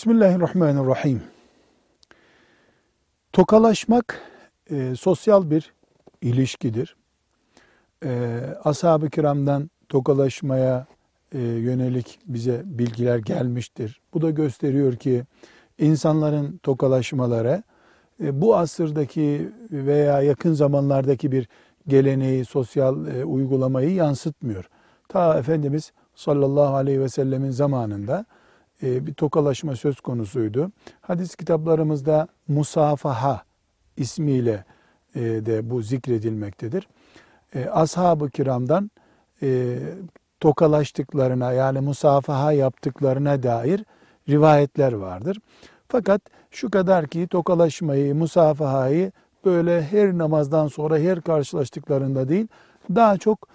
Bismillahirrahmanirrahim. Tokalaşmak e, sosyal bir ilişkidir. E, Ashab-ı kiramdan tokalaşmaya e, yönelik bize bilgiler gelmiştir. Bu da gösteriyor ki insanların tokalaşmaları e, bu asırdaki veya yakın zamanlardaki bir geleneği, sosyal e, uygulamayı yansıtmıyor. Ta Efendimiz sallallahu aleyhi ve sellemin zamanında bir tokalaşma söz konusuydu. Hadis kitaplarımızda musafaha ismiyle e, de bu zikredilmektedir. E, Ashab-ı kiramdan tokalaştıklarına yani musafaha yaptıklarına dair rivayetler vardır. Fakat şu kadar ki tokalaşmayı, musafahayı böyle her namazdan sonra her karşılaştıklarında değil, daha çok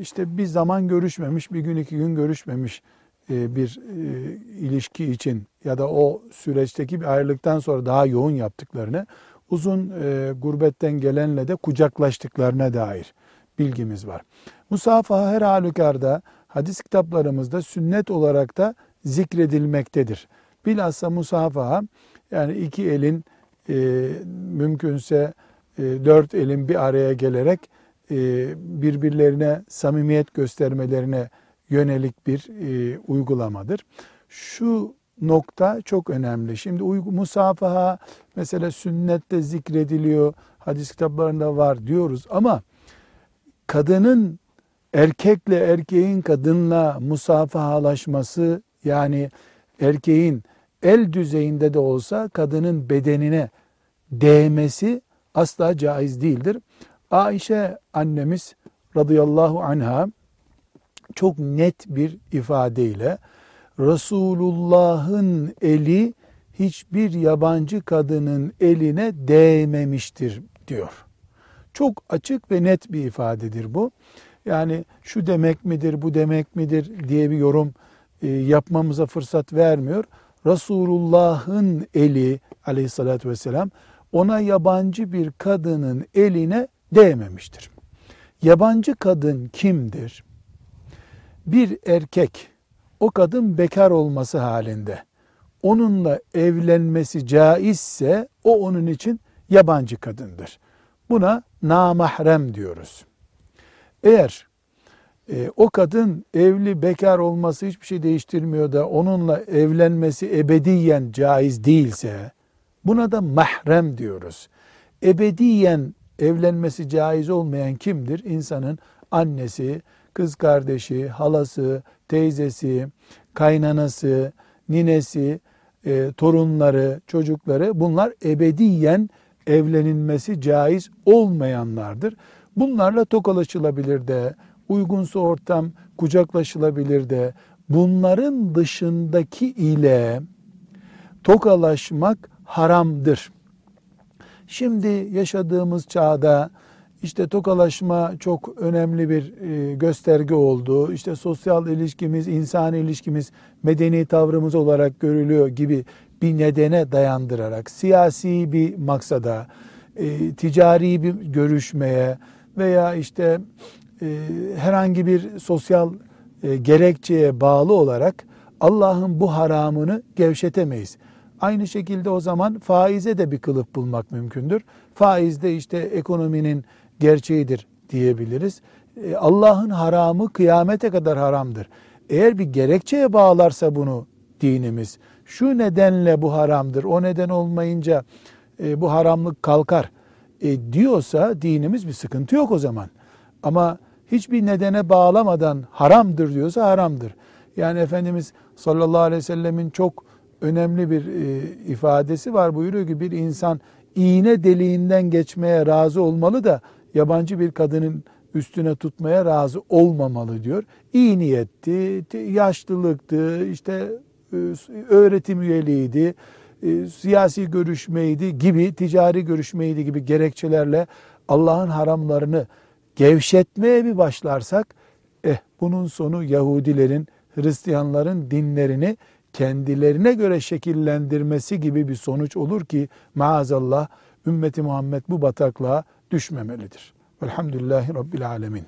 işte bir zaman görüşmemiş, bir gün iki gün görüşmemiş e, bir e, ilişki için ya da o süreçteki bir ayrılıktan sonra daha yoğun yaptıklarını, uzun e, gurbetten gelenle de kucaklaştıklarına dair bilgimiz var. Musafaha her halükarda hadis kitaplarımızda sünnet olarak da zikredilmektedir. Bilhassa musafaha yani iki elin e, mümkünse e, dört elin bir araya gelerek e, birbirlerine samimiyet göstermelerine yönelik bir e, uygulamadır. Şu nokta çok önemli. Şimdi musafaha mesela sünnette zikrediliyor, hadis kitaplarında var diyoruz ama kadının erkekle erkeğin kadınla musafahalaşması yani erkeğin el düzeyinde de olsa kadının bedenine değmesi asla caiz değildir. Ayşe annemiz radıyallahu anha çok net bir ifadeyle Resulullah'ın eli hiçbir yabancı kadının eline değmemiştir diyor. Çok açık ve net bir ifadedir bu. Yani şu demek midir, bu demek midir diye bir yorum e, yapmamıza fırsat vermiyor. Resulullah'ın eli aleyhissalatü vesselam ona yabancı bir kadının eline değmemiştir. Yabancı kadın kimdir? Bir erkek o kadın bekar olması halinde onunla evlenmesi caizse o onun için yabancı kadındır. Buna namahrem diyoruz. Eğer e, o kadın evli bekar olması hiçbir şey değiştirmiyor da onunla evlenmesi ebediyen caiz değilse buna da mahrem diyoruz. Ebediyen evlenmesi caiz olmayan kimdir? İnsanın annesi, kız kardeşi, halası, teyzesi, kaynanası, ninesi, e, torunları, çocukları bunlar ebediyen evlenilmesi caiz olmayanlardır. Bunlarla tokalaşılabilir de, uygunsa ortam kucaklaşılabilir de, bunların dışındaki ile tokalaşmak haramdır. Şimdi yaşadığımız çağda işte tokalaşma çok önemli bir e, gösterge oldu. İşte sosyal ilişkimiz, insan ilişkimiz, medeni tavrımız olarak görülüyor gibi bir nedene dayandırarak siyasi bir maksada, e, ticari bir görüşmeye veya işte e, herhangi bir sosyal gerekçeye bağlı olarak Allah'ın bu haramını gevşetemeyiz. Aynı şekilde o zaman faize de bir kılıf bulmak mümkündür. Faizde işte ekonominin gerçeğidir diyebiliriz. E, Allah'ın haramı kıyamete kadar haramdır. Eğer bir gerekçeye bağlarsa bunu dinimiz, şu nedenle bu haramdır, o neden olmayınca e, bu haramlık kalkar e, diyorsa dinimiz bir sıkıntı yok o zaman. Ama hiçbir nedene bağlamadan haramdır diyorsa haramdır. Yani Efendimiz sallallahu aleyhi ve sellemin çok önemli bir e, ifadesi var. Buyuruyor ki bir insan iğne deliğinden geçmeye razı olmalı da yabancı bir kadının üstüne tutmaya razı olmamalı diyor. İyi niyetti, yaşlılıktı, işte e, öğretim üyeliğiydi, e, siyasi görüşmeydi gibi, ticari görüşmeydi gibi gerekçelerle Allah'ın haramlarını gevşetmeye bir başlarsak, eh bunun sonu Yahudilerin, Hristiyanların dinlerini kendilerine göre şekillendirmesi gibi bir sonuç olur ki maazallah ümmeti Muhammed bu bataklığa düşmemelidir. Velhamdülillahi Rabbil Alemin.